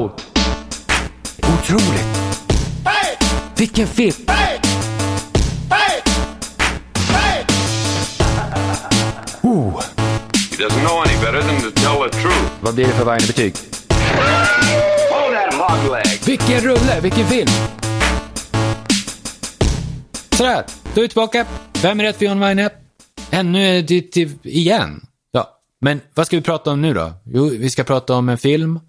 Wow! Otroligt! Vilken film! Oh, He doesn't know any better than to tell the truth. vad blir det för varje betyg? Hold that hog leg. Vilken rulle, vilken film! Sådär, då är vi tillbaka. Vem är rätt för John Weine? Ännu är det igen. Ja, men vad ska vi prata om nu då? Jo, vi ska prata om en film,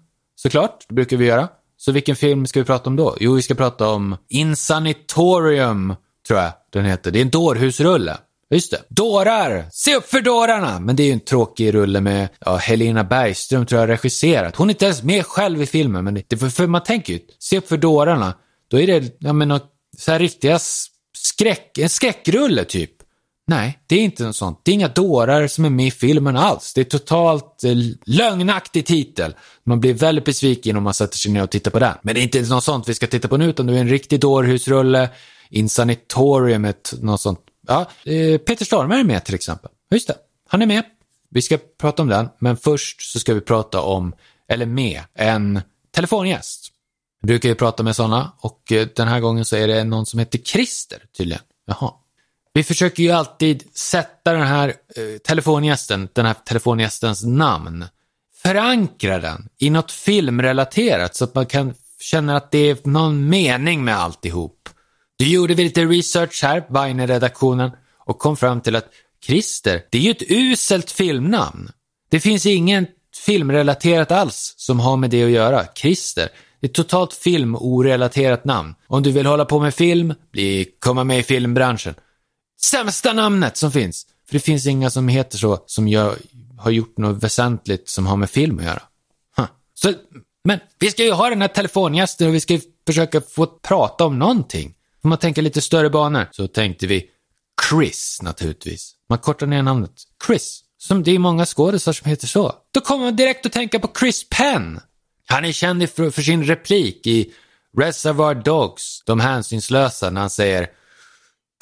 såklart. Det brukar vi göra. Så vilken film ska vi prata om då? Jo, vi ska prata om Insanitorium, tror jag den heter. Det är en dårhusrulle. Just det. Dårar! Se upp för dårarna! Men det är ju en tråkig rulle med ja, Helena Bergström tror jag regisserat. Hon är inte ens med själv i filmen, men det, för, för man tänker ju, se upp för dårarna. Då är det, ja men något, så här riktiga skräck, en skräckrulle typ. Nej, det är inte något sånt. Det är inga dårar som är med i filmen alls. Det är totalt eh, lögnaktig titel. Man blir väldigt besviken om man sätter sig ner och tittar på den. Men det är inte något sånt vi ska titta på nu, utan det är en riktig dårhusrulle. Insanitorium, ett, något sånt. Ja, eh, Peter Stormare är med till exempel. Just det, han är med. Vi ska prata om den, men först så ska vi prata om, eller med, en telefongäst. Vi brukar ju prata med sådana och eh, den här gången så är det någon som heter Christer tydligen. Jaha. Vi försöker ju alltid sätta den här eh, telefongästen, den här telefongästens namn, förankra den i något filmrelaterat så att man kan känna att det är någon mening med alltihop. Då gjorde vi lite research här, Weiner-redaktionen, och kom fram till att Christer, det är ju ett uselt filmnamn. Det finns ingen filmrelaterat alls som har med det att göra. Christer, det är ett totalt filmorelaterat namn. Om du vill hålla på med film, bli, komma med i filmbranschen. Sämsta namnet som finns! För det finns inga som heter så, som jag har gjort något väsentligt som har med film att göra. Huh. Så, men vi ska ju ha den här telefongästen och vi ska ju försöka få prata om någonting. Om man tänker lite större banor så tänkte vi Chris naturligtvis. Man kortar ner namnet. Chris. Som det är många skådisar som heter så. Då kommer man direkt att tänka på Chris Penn. Han är känd för, för sin replik i Reservoir Dogs, de hänsynslösa, när han säger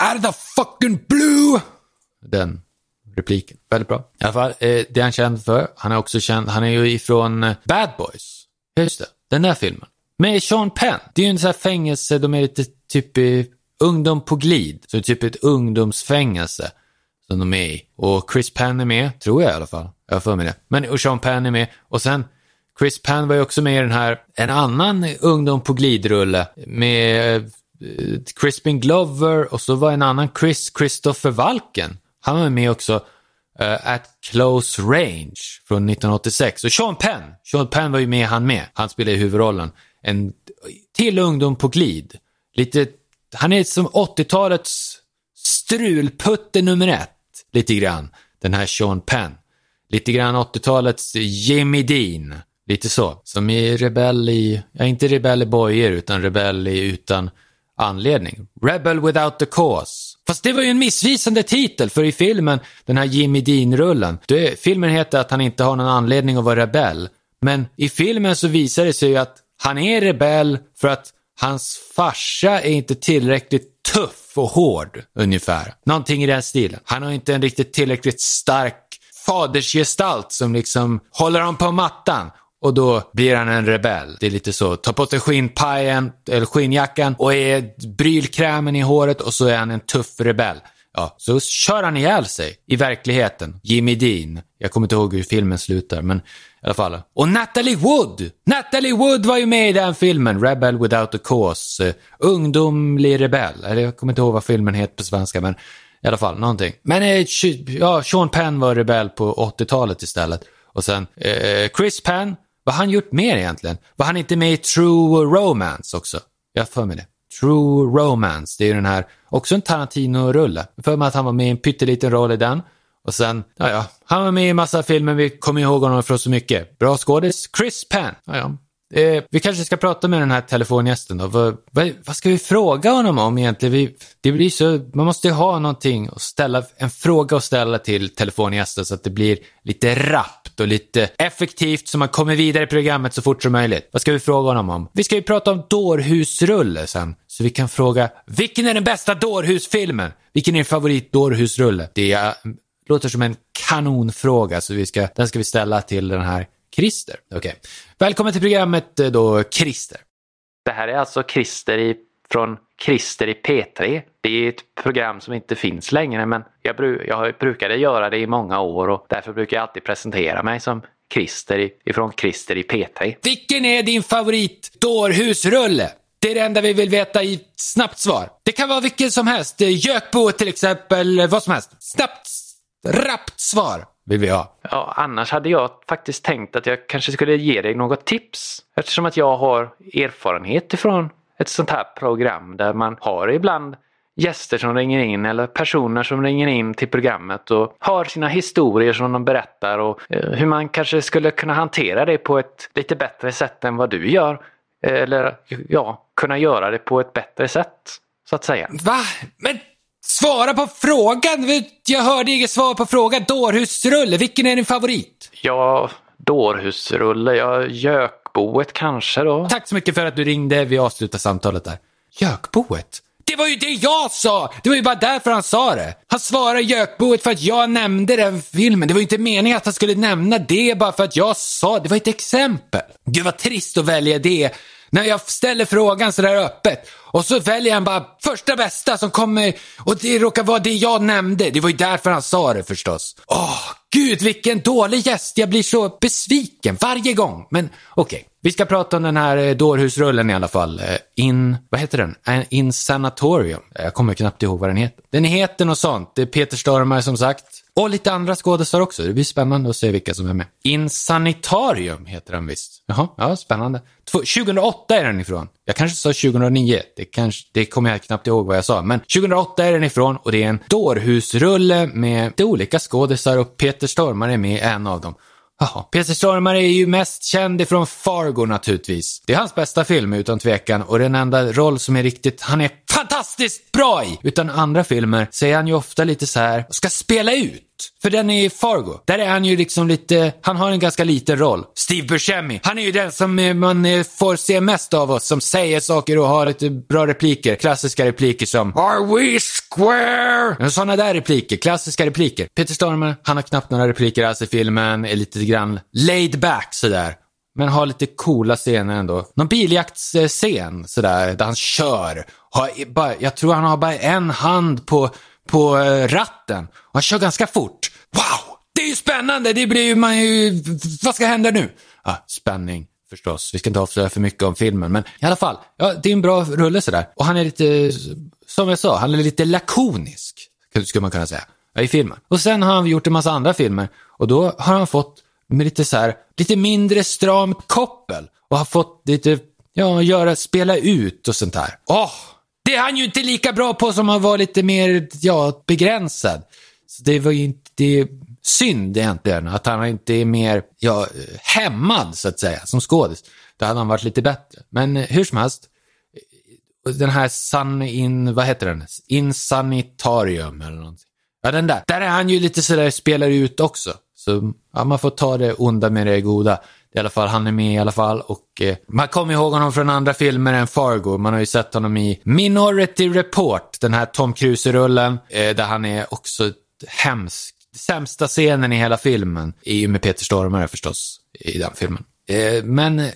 Are the fucking blue? Den repliken. Väldigt bra. I alla fall, eh, det är han känd för. Han är också känd, han är ju ifrån eh, Bad Boys. Just det, den där filmen. Med Sean Penn. Det är ju en sån här fängelse, de är lite typ i ungdom på glid. Så det är typ ett ungdomsfängelse som de är i. Och Chris Penn är med, tror jag i alla fall. Jag har för mig det. Men och Sean Penn är med. Och sen Chris Penn var ju också med i den här, en annan ungdom på glidrulle med eh, Eh, Crispin Glover och så var en annan Chris, Christopher Walken. Han var med också uh, At Close Range från 1986. Och Sean Penn, Sean Penn var ju med han med. Han spelade huvudrollen. En till ungdom på glid. Lite, han är som 80-talets strulputte nummer ett. Lite grann. Den här Sean Penn. Lite grann 80-talets Jimmy Dean. Lite så. Som är Rebell i, ja inte Rebell i bojor utan Rebell i utan anledning. Rebel without the cause. Fast det var ju en missvisande titel för i filmen, den här Jimmy Dean-rullen, filmen heter att han inte har någon anledning att vara rebell. Men i filmen så visar det sig ju att han är rebell för att hans farsa är inte tillräckligt tuff och hård, ungefär. Någonting i den stilen. Han har inte en riktigt tillräckligt stark fadersgestalt som liksom håller honom på mattan. Och då blir han en rebell. Det är lite så. Ta på sig skinnpajen, eller skinnjackan och är brylkrämen i håret och så är han en tuff rebell. Ja, så kör han ihjäl sig i verkligheten. Jimmy Dean. Jag kommer inte ihåg hur filmen slutar, men i alla fall. Och Natalie Wood! Natalie Wood var ju med i den filmen, Rebel without a cause. Uh, ungdomlig rebell. Eller jag kommer inte ihåg vad filmen heter på svenska, men i alla fall någonting. Men eh, ja, Sean Penn var rebell på 80-talet istället. Och sen eh, Chris Penn, vad har han gjort mer egentligen? Var han inte med i True Romance också? Jag har för mig det. True Romance, det är ju den här, också en Tarantino-rulle. Jag har för mig att han var med i en pytteliten roll i den. Och sen, ja ja, han var med i massa filmer, vi kommer ihåg honom från så mycket. Bra skådis, Chris Penn. Ja, ja. Eh, vi kanske ska prata med den här telefongästen då. Vad, vad, vad ska vi fråga honom om egentligen? Vi, det blir så, man måste ju ha någonting och ställa, en fråga att ställa till telefongästen så att det blir lite rappt och lite effektivt så man kommer vidare i programmet så fort som möjligt. Vad ska vi fråga honom om? Vi ska ju prata om dårhusrulle sen. Så vi kan fråga, vilken är den bästa dårhusfilmen? Vilken är din favorit dårhusrulle? Det är, låter som en kanonfråga så vi ska, den ska vi ställa till den här Christer. Okej. Välkommen till programmet eh, då, Christer. Det här är alltså Christer i, från Christer i P3. Det är ett program som inte finns längre men jag, bru, jag brukade göra det i många år och därför brukar jag alltid presentera mig som Christer i, ifrån Christer i P3. Vilken är din favorit dårhusrulle? Det är det enda vi vill veta i snabbt svar. Det kan vara vilken som helst. Eh, Gökboet till exempel, vad som helst. Snabbt, rappt svar vill vi ha. Ja, annars hade jag faktiskt tänkt att jag kanske skulle ge dig något tips. Eftersom att jag har erfarenhet ifrån ett sånt här program där man har ibland gäster som ringer in eller personer som ringer in till programmet och har sina historier som de berättar och eh, hur man kanske skulle kunna hantera det på ett lite bättre sätt än vad du gör. Eller ja, kunna göra det på ett bättre sätt, så att säga. Va? Men svara på frågan! Jag hörde inget svar på frågan. Dårhusrulle, vilken är din favorit? Ja, dårhusrulle, ja, gökboet kanske då. Tack så mycket för att du ringde. Vi avslutar samtalet där. Gökboet? Det var ju det jag sa! Det var ju bara därför han sa det. Han svarade gökboet för att jag nämnde den filmen. Det var ju inte meningen att han skulle nämna det bara för att jag sa det. var ett exempel. Gud vad trist att välja det när jag ställer frågan sådär öppet. Och så väljer han bara första bästa som kommer och det råkar vara det jag nämnde. Det var ju därför han sa det förstås. Åh, gud vilken dålig gäst. Jag blir så besviken varje gång. Men okej, okay vi ska prata om den här eh, dårhusrullen i alla fall. Eh, in, vad heter den? Eh, in Sanatorium. Jag kommer knappt ihåg vad den heter. Den heter något sånt. Det är Peter Stormare som sagt. Och lite andra skådespelare också. Det blir spännande att se vilka som är med. Insanitarium heter den visst. Jaha, ja, spännande. 2008 är den ifrån. Jag kanske sa 2009. Det, kanske, det kommer jag knappt ihåg vad jag sa. Men 2008 är den ifrån och det är en dårhusrulle med lite olika skådisar och Peter Stormare är med en av dem. Jaha, Peter Stormare är ju mest känd ifrån Fargo naturligtvis. Det är hans bästa film utan tvekan och den enda roll som är riktigt, han är fantastiskt bra i! Utan andra filmer säger han ju ofta lite så här, ska spela ut. För den är Fargo. Där är han ju liksom lite, han har en ganska liten roll. Steve Buscemi, han är ju den som eh, man eh, får se mest av oss, som säger saker och har lite bra repliker. Klassiska repliker som Are we square? Sådana där repliker, klassiska repliker. Peter Stormare, han har knappt några repliker alls i filmen, är lite grann laid back sådär. Men har lite coola scener ändå. Någon biljaktsscen eh, sådär, där han kör. Har bara, jag tror han har bara en hand på på eh, ratten. Och han kör ganska fort. Wow! Det är ju spännande! Det blir ju, man ju, vad ska hända nu? Ah, spänning förstås. Vi ska inte avslöja för mycket om filmen, men i alla fall. Ja, det är en bra rulle sådär. Och han är lite, som jag sa, han är lite lakonisk, skulle man kunna säga, i filmen. Och sen har han gjort en massa andra filmer och då har han fått med lite så här, lite mindre stramt koppel och har fått lite, ja, göra, spela ut och sånt där. Åh, oh, det är han ju inte lika bra på som han var lite mer, ja, begränsad. Så det var ju inte, det är synd egentligen att han inte är mer, ja, hämmad så att säga, som skådis. Då hade han varit lite bättre. Men eh, hur som helst, eh, den här Sun in, vad heter den? Insanitarium eller någonting. Ja, den där. Där är han ju lite sådär, spelar ut också. Så ja, man får ta det onda med det goda i alla fall, han är med i alla fall och eh, man kommer ihåg honom från andra filmer än Fargo. Man har ju sett honom i Minority Report, den här Tom Cruise-rullen, eh, där han är också hemsk. Sämsta scenen i hela filmen är ju med Peter Stormare förstås, i den filmen. Eh, men eh,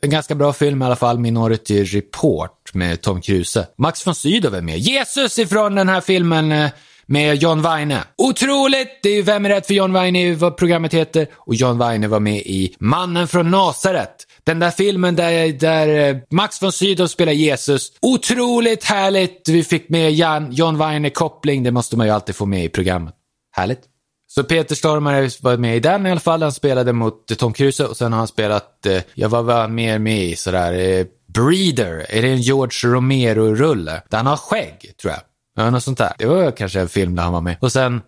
en ganska bra film i alla fall, Minority Report med Tom Cruise. Max von Sydow är med. Jesus ifrån den här filmen eh, med John Weine. Otroligt! Det är ju Vem är rädd för John Weine, vad programmet heter. Och John Weine var med i Mannen från Nasaret. Den där filmen där, där eh, Max von Sydow spelar Jesus. Otroligt härligt! Vi fick med Jan, John Weine-koppling. Det måste man ju alltid få med i programmet. Härligt. Så Peter Stormare var med i den i alla fall. Han spelade mot eh, Tom Cruise och sen har han spelat, eh, jag var väl mer med i sådär, eh, Breeder. Är det en George Romero-rulle? Där han har skägg, tror jag. Ja, något sånt där. Det var kanske en film där han var med. Och sen,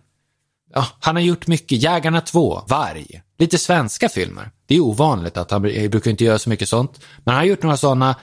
ja, han har gjort mycket. Jägarna 2, Varg. Lite svenska filmer. Det är ovanligt att han brukar inte göra så mycket sånt. Men han har gjort några sådana.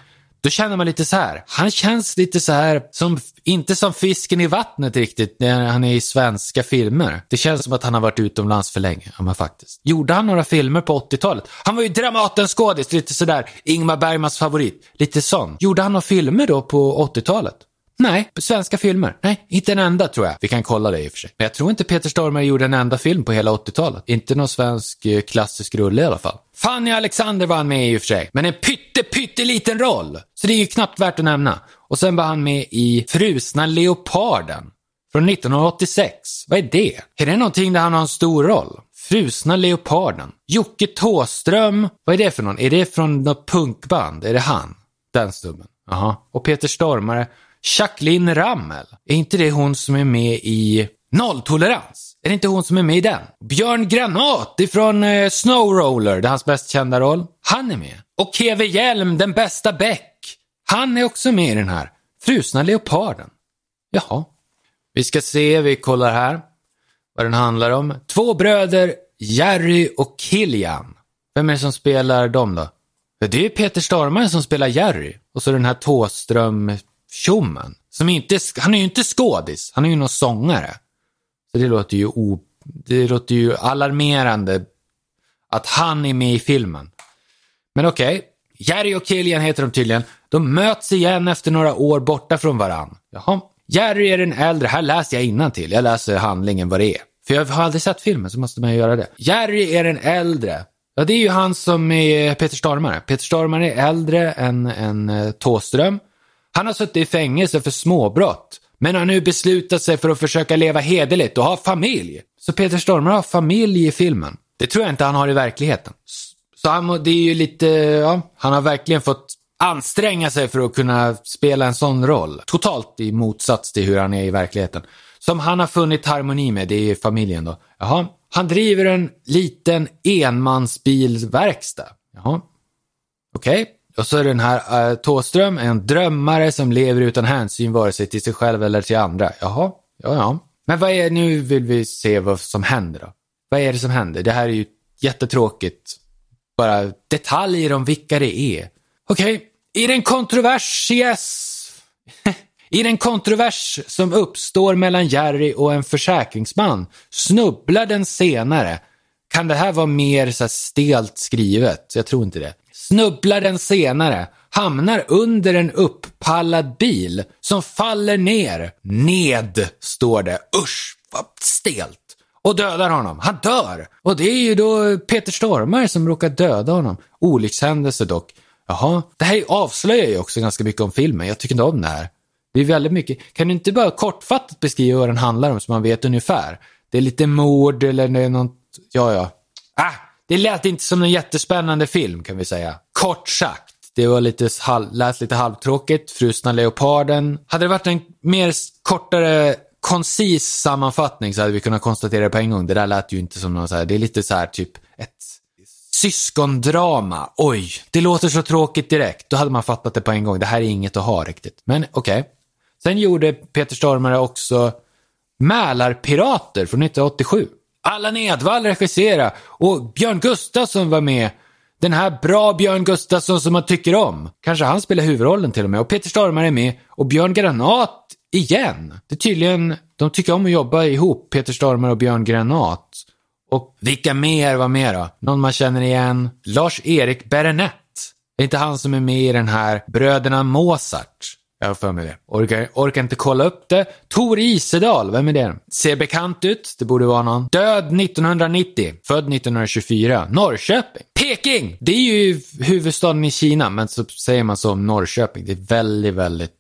Då känner man lite så här. Han känns lite så här, som, inte som fisken i vattnet riktigt när han är i svenska filmer. Det känns som att han har varit utomlands för länge, ja men faktiskt. Gjorde han några filmer på 80-talet? Han var ju Dramaten-skådis, lite sådär, Ingmar Bergmans favorit. Lite sån. Gjorde han några filmer då på 80-talet? Nej, svenska filmer. Nej, inte en enda tror jag. Vi kan kolla det i och för sig. Men jag tror inte Peter Stormare gjorde en enda film på hela 80-talet. Inte någon svensk eh, klassisk rulle i alla fall. Fanny Alexander var han med i och för sig, men en pytte pytteliten roll. Så det är ju knappt värt att nämna. Och sen var han med i Frusna Leoparden från 1986. Vad är det? Är det någonting där han har en stor roll? Frusna Leoparden. Jocke Tåström. Vad är det för någon? Är det från något punkband? Är det han? Den stubben. Jaha. Och Peter Stormare. Jacqueline Rammel. Är inte det hon som är med i Nolltolerans? Är det inte hon som är med i den? Björn Granat ifrån eh, Snowroller, det är hans bäst kända roll. Han är med. Och Keve Hjelm, den bästa Beck. Han är också med i den här. Frusna Leoparden. Jaha. Vi ska se, vi kollar här vad den handlar om. Två bröder, Jerry och Kilian. Vem är det som spelar dem då? Ja, det är ju Peter Stormare som spelar Jerry. Och så den här Tåström tjommen. Som inte, han är ju inte skådis, han är ju någon sångare. Så det låter ju, o, det låter ju alarmerande att han är med i filmen. Men okej, okay. Jerry och Kilian heter de tydligen. De möts igen efter några år borta från varann. Jaha. Jerry är den äldre, här läser jag till. Jag läser handlingen vad det är. För jag har aldrig sett filmen så måste man ju göra det. Jerry är den äldre. Ja, det är ju han som är Peter Stormare. Peter Stormare är äldre än, än eh, Tåström. Han har suttit i fängelse för småbrott. Men har nu beslutat sig för att försöka leva hederligt och ha familj. Så Peter Stormare har familj i filmen. Det tror jag inte han har i verkligheten. Så han, det är ju lite, ja, han har verkligen fått anstränga sig för att kunna spela en sån roll. Totalt i motsats till hur han är i verkligheten. Som han har funnit harmoni med, det är familjen då. Jaha. Han driver en liten enmansbilverkstad. Jaha. Okej. Okay. Och så är den här eh, äh, Tåström en drömmare som lever utan hänsyn vare sig till sig själv eller till andra. Jaha. Ja, ja. Men vad är, nu vill vi se vad som händer då. Vad är det som händer? Det här är ju jättetråkigt. Bara detaljer om vilka det är. Okej, okay. I den kontroversies... I den kontrovers som uppstår mellan Jerry och en försäkringsman snubblar den senare. Kan det här vara mer så stelt skrivet? Jag tror inte det. Snubblar den senare, hamnar under en upppallad bil som faller ner. Ned, står det. Usch, vad stelt. Och dödar honom. Han dör! Och det är ju då Peter Stormare som råkar döda honom. Olyckshändelse dock. Jaha, det här avslöjar ju också ganska mycket om filmen. Jag tycker inte om det här. Det är väldigt mycket. Kan du inte bara kortfattat beskriva vad den handlar om så man vet ungefär? Det är lite mord eller det är något, ja ja. Ah, det lät inte som en jättespännande film kan vi säga. Kort sagt. Det var lite, lät lite halvtråkigt. Frusna leoparden. Hade det varit en mer kortare koncis sammanfattning så hade vi kunnat konstatera det på en gång. Det där lät ju inte som någon så här, det är lite så här typ ett Syskondrama. Oj, det låter så tråkigt direkt. Då hade man fattat det på en gång. Det här är inget att ha riktigt. Men okej. Okay. Sen gjorde Peter Stormare också Mälarpirater från 1987. Allan Edwall regissera och Björn Gustafsson var med. Den här bra Björn Gustafsson som man tycker om. Kanske han spelar huvudrollen till och med. Och Peter Stormare är med. Och Björn Granat igen. Det är tydligen, de tycker om att jobba ihop, Peter Stormare och Björn Granat. Och vilka mer var med då? Någon man känner igen? Lars-Erik Berenett. Det är inte han som är med i den här Bröderna Mozart. Jag har för mig det. Orkar, orkar inte kolla upp det. Tor Isedal, vem är det? Ser bekant ut, det borde vara någon. Död 1990, född 1924, Norrköping. Peking! Det är ju huvudstaden i Kina, men så säger man så om Norrköping. Det är väldigt, väldigt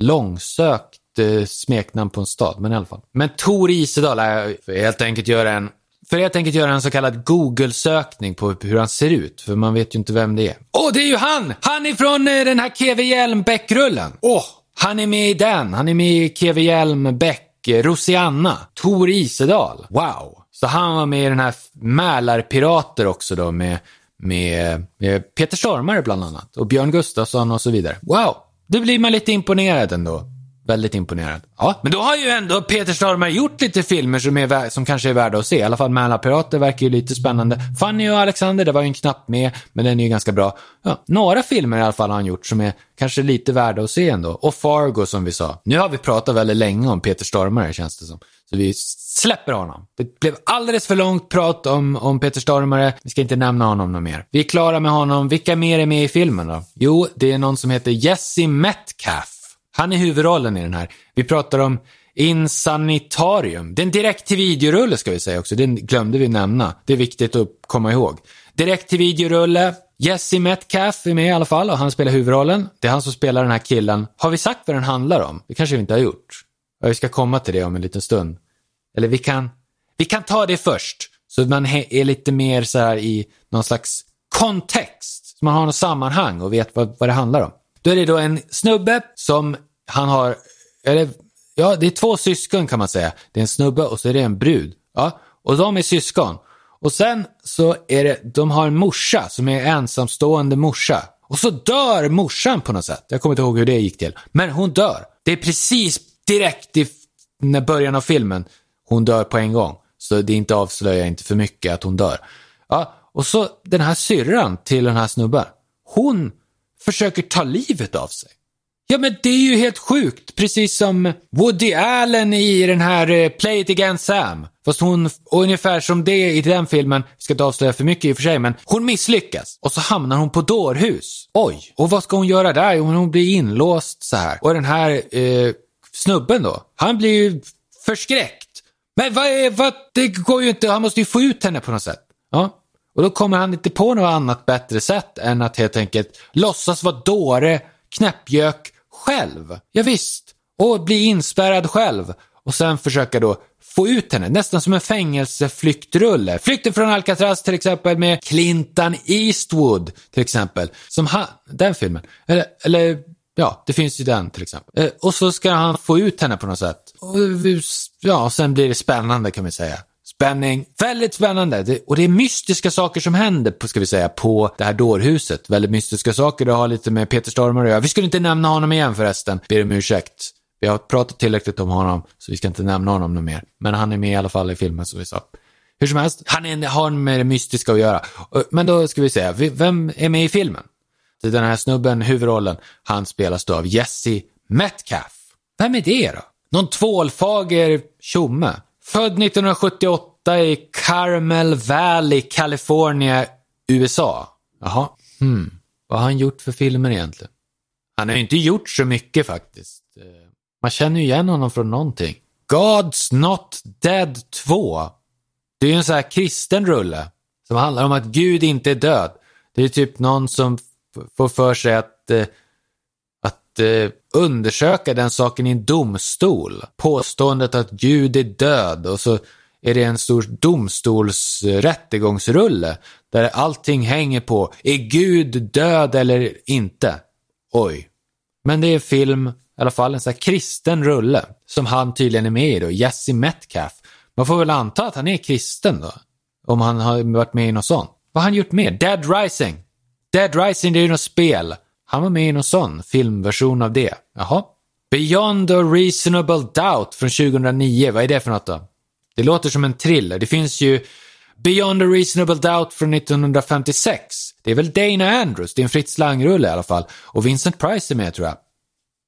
långsökt eh, smeknamn på en stad, men i alla fall. Men Tor Isedal, är helt enkelt göra en för helt enkelt göra en så kallad Google-sökning på hur han ser ut, för man vet ju inte vem det är. Åh, oh, det är ju han! Han är från eh, den här Keve Hjelm Beck-rullen. Åh, oh, han är med i den. Han är med i Keve Hjelm Beck, eh, Rosianna, Tor Isedal. Wow! Så han var med i den här Mälarpirater också då med, med, med Peter Stormare bland annat och Björn Gustafsson och så vidare. Wow! Då blir man lite imponerad ändå. Väldigt imponerad. Ja, men då har ju ändå Peter Stormare gjort lite filmer som, är, som kanske är värda att se. I alla fall Mälarpirater verkar ju lite spännande. Fanny och Alexander, det var ju en knapp med, men den är ju ganska bra. Ja, några filmer i alla fall har han gjort som är kanske lite värda att se ändå. Och Fargo som vi sa. Nu har vi pratat väldigt länge om Peter Stormare känns det som. Så vi släpper honom. Det blev alldeles för långt prat om, om Peter Stormare. Vi ska inte nämna honom något mer. Vi är klara med honom. Vilka mer är med i filmen då? Jo, det är någon som heter Jesse Metcalf. Han är huvudrollen i den här. Vi pratar om Insanitarium. Det är en direkt till videorulle ska vi säga också. Den glömde vi nämna. Det är viktigt att komma ihåg. Direkt till videorulle. Jesse Metcalf är med i alla fall och han spelar huvudrollen. Det är han som spelar den här killen. Har vi sagt vad den handlar om? Det kanske vi inte har gjort. Ja, vi ska komma till det om en liten stund. Eller vi kan, vi kan ta det först. Så att man är lite mer så här i någon slags kontext. Så man har något sammanhang och vet vad, vad det handlar om. Då är det då en snubbe som han har, eller ja, det är två syskon kan man säga. Det är en snubbe och så är det en brud. Ja, och de är syskon. Och sen så är det, de har en morsa som är ensamstående morsa. Och så dör morsan på något sätt. Jag kommer inte ihåg hur det gick till. Men hon dör. Det är precis direkt i när början av filmen. Hon dör på en gång. Så det inte avslöjar inte för mycket att hon dör. Ja, och så den här syrran till den här snubben. Hon försöker ta livet av sig. Ja, men det är ju helt sjukt. Precis som Woody Allen i den här eh, Play It Again Sam. Fast hon, ungefär som det i den filmen, ska inte avslöja för mycket i och för sig, men hon misslyckas. Och så hamnar hon på dårhus. Oj, och vad ska hon göra där? Jo, hon blir inlåst så här. Och den här eh, snubben då, han blir ju förskräckt. Men vad är, vad, det går ju inte, han måste ju få ut henne på något sätt. Ja, och då kommer han inte på något annat bättre sätt än att helt enkelt låtsas vara dåre, knäppjök själv. Ja, visst. Och bli inspärrad själv. Och sen försöka då få ut henne, nästan som en fängelseflyktrulle. Flykten från Alcatraz till exempel med Clinton Eastwood till exempel. Som han, den filmen. Eller, eller ja, det finns ju den till exempel. Eh, och så ska han få ut henne på något sätt. Och, ja, sen blir det spännande kan vi säga. Spänning, väldigt spännande. Det, och det är mystiska saker som händer, på, ska vi säga, på det här dårhuset. Väldigt mystiska saker, det har lite med Peter Stormare att göra. Vi skulle inte nämna honom igen förresten, ber om ursäkt. Vi har pratat tillräckligt om honom, så vi ska inte nämna honom något mer. Men han är med i alla fall i filmen, som vi sa. Hur som helst, han är, har med det mystiska att göra. Men då ska vi säga, vem är med i filmen? Den här snubben, huvudrollen, han spelas då av Jesse Metcalf. Vem är det då? Någon tvålfager tjomme Född 1978 i Carmel Valley, California, USA. Jaha, hmm. Vad har han gjort för filmer egentligen? Han har ju inte gjort så mycket faktiskt. Eh, man känner ju igen honom från någonting. God's Not Dead 2. Det är ju en sån här kristen rulle. Som handlar om att Gud inte är död. Det är typ någon som får för sig att eh, att eh, undersöka den saken i en domstol. Påståendet att Gud är död och så är det en stor domstolsrättegångsrulle där allting hänger på, är Gud död eller inte? Oj. Men det är film, i alla fall en sån här kristen rulle, som han tydligen är med i då, Jesse Metcalf. Man får väl anta att han är kristen då, om han har varit med i något sånt. Vad har han gjort mer? Dead Rising. Dead Rising, det är ju något spel. Han var med i någon sån filmversion av det. Jaha. Beyond a reasonable doubt från 2009. Vad är det för något då? Det låter som en thriller. Det finns ju Beyond a reasonable doubt från 1956. Det är väl Dana Andrews. Det är en Fritz Lang-rulle i alla fall. Och Vincent Price är med tror jag.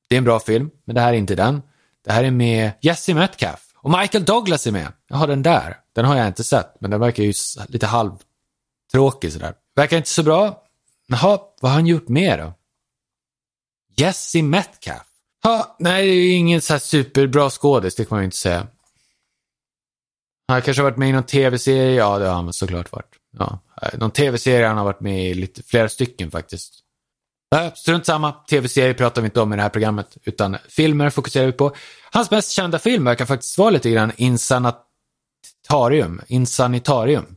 Det är en bra film, men det här är inte den. Det här är med Jesse Metcalf. Och Michael Douglas är med. Jag har den där. Den har jag inte sett, men den verkar ju lite halvtråkig sådär. Verkar inte så bra. Jaha, vad har han gjort mer då? Jesse Metcalf. Ha, nej, det är ju ingen så här superbra skådis, det kan man ju inte säga. Han kanske har varit med i någon tv-serie, ja det har han såklart varit. Ja, eh, någon tv-serie han har varit med i lite, flera stycken faktiskt. Äh, strunt samma, tv-serie pratar vi inte om i det här programmet, utan filmer fokuserar vi på. Hans mest kända film verkar faktiskt vara lite grann Insanitarium. Insanitarium.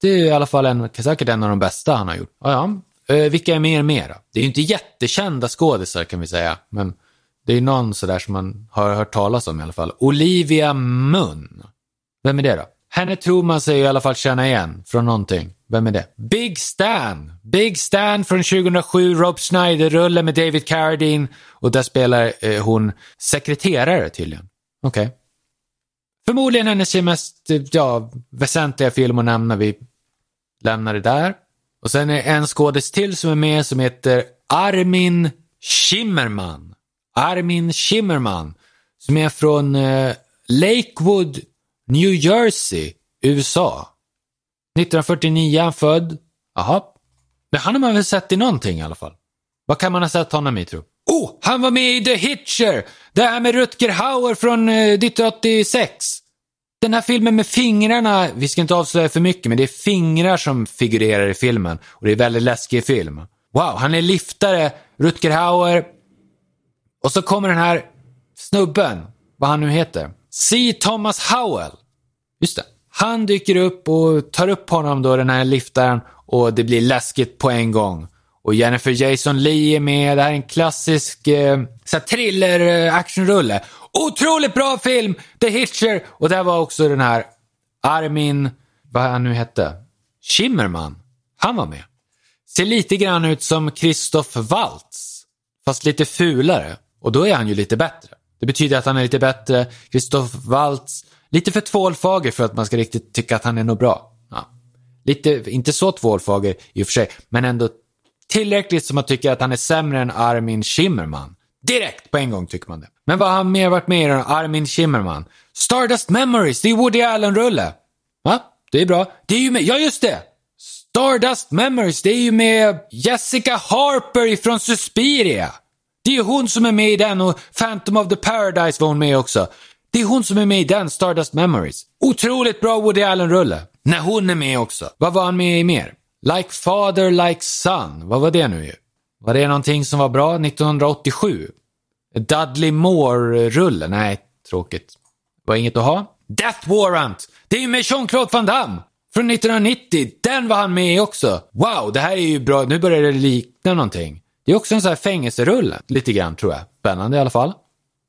Det är i alla fall en, säkert en av de bästa han har gjort. Ja, ja. Eh, vilka är mer med då? Det är ju inte jättekända skådisar kan vi säga, men det är någon sådär som man har hört talas om i alla fall. Olivia Munn. Vem är det då? Henne tror man sig i alla fall känna igen från någonting. Vem är det? Big Stan! Big Stan från 2007, Rob Schneider-rulle med David Carradine. Och där spelar eh, hon sekreterare tydligen. Okej. Okay. Förmodligen hennes mest eh, ja, väsentliga film att nämna. Vi lämnar det där. Och sen är det en skådis till som är med som heter Armin Shimmerman. Armin Shimmerman. Som är från eh, Lakewood, New Jersey, USA. 1949 han född. Jaha. Men han har man väl sett i någonting i alla fall. Vad kan man ha sett honom i tro? Oh, han var med i The Hitcher! Det här med Rutger Hauer från eh, 1986. Den här filmen med fingrarna, vi ska inte avslöja för mycket, men det är fingrar som figurerar i filmen. Och det är en väldigt läskig film. Wow, han är liftare, Rutger Hauer. Och så kommer den här snubben, vad han nu heter. C. Thomas Howell. Just det. Han dyker upp och tar upp honom då, den här liftaren. Och det blir läskigt på en gång. Och Jennifer Jason Lee är med. Det här är en klassisk eh, thriller-actionrulle. Eh, Otroligt bra film! The Hitcher! Och där var också den här Armin, vad han nu hette, Schimmerman. Han var med. Ser lite grann ut som Christoph Waltz. Fast lite fulare. Och då är han ju lite bättre. Det betyder att han är lite bättre. Christoph Waltz, lite för tvålfager för att man ska riktigt tycka att han är något bra. Ja. Lite, inte så tvålfager i och för sig, men ändå tillräckligt som man tycker att han är sämre än Armin Schimmerman. Direkt på en gång tycker man det. Men vad har han mer varit med i Armin Shimmerman. Stardust Memories, det är Woody Allen-rulle. Va? Det är bra. Det är ju med, ja just det! Stardust Memories, det är ju med Jessica Harper ifrån Suspiria. Det är ju hon som är med i den och Phantom of the Paradise var hon med också. Det är hon som är med i den, Stardust Memories. Otroligt bra Woody Allen-rulle. När hon är med också. Vad var han med i mer? Like Father, Like Son. Vad var det nu ju? Var det någonting som var bra 1987? Dudley Moore-rulle? Nej, tråkigt. Var inget att ha. Death Warrant! Det är ju med Jean-Claude Van Damme! Från 1990. Den var han med i också. Wow, det här är ju bra. Nu börjar det likna någonting. Det är också en sån här fängelserulle. Lite grann tror jag. Spännande i alla fall.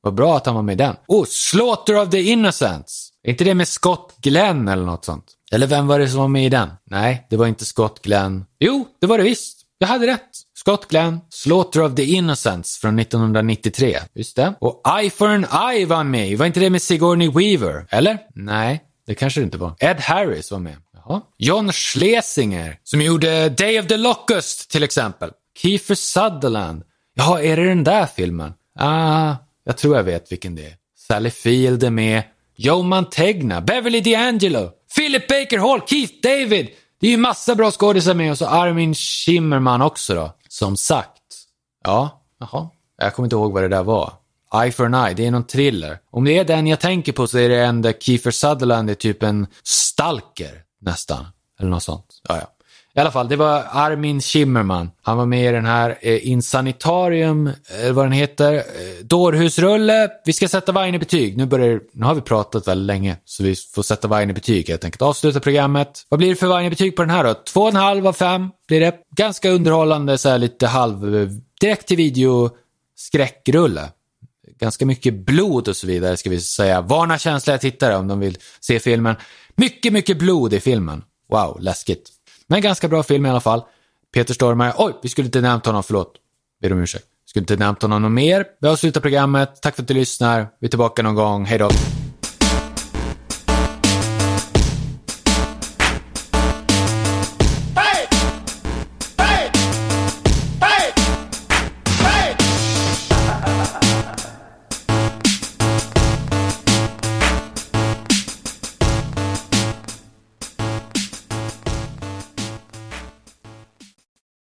Vad bra att han var med i den. Oh, Slaughter of the Innocents. Är inte det med Scott Glenn eller något sånt? Eller vem var det som var med i den? Nej, det var inte Scott Glenn. Jo, det var det visst. Jag hade rätt. Scott Glenn, Slaughter of the Innocents från 1993. Just det. Och Eye for an Eye var han med i. Var inte det med Sigourney Weaver? Eller? Nej, det kanske det inte var. Ed Harris var med. Jaha. John Schlesinger, som gjorde Day of the Locust till exempel. Kiefer Sutherland. Jaha, är det den där filmen? Ah, jag tror jag vet vilken det är. Sally Field är med. Joe Mantegna, Beverly D'Angelo, Philip Baker Hall, Keith David. Det är ju massa bra skådisar med och så Armin Schimmerman också då. Som sagt. Ja, jaha. Jag kommer inte ihåg vad det där var. Eye for an Eye, det är någon thriller. Om det är den jag tänker på så är det en där Kiefer Sutherland är typ en stalker nästan. Eller något sånt. Ja, ja. I alla fall, det var Armin Schimmerman. Han var med i den här eh, Insanitarium, eh, vad den heter, eh, Dårhusrulle. Vi ska sätta vargen i betyg. Nu, börjar, nu har vi pratat väldigt länge, så vi får sätta vargen i betyg helt enkelt. Avsluta programmet. Vad blir det för vargen i betyg på den här då? Två och en halv av fem blir det. Ganska underhållande, så här lite halv, eh, direkt till video skräckrulle. Ganska mycket blod och så vidare ska vi säga. Varna känsliga tittare om de vill se filmen. Mycket, mycket blod i filmen. Wow, läskigt. Men ganska bra film i alla fall. Peter Stormare, oj, vi skulle inte nämnt honom, förlåt. Ber om ursäkt. Skulle inte nämnt honom något mer. Vi avslutar programmet. Tack för att du lyssnar. Vi är tillbaka någon gång. Hej då.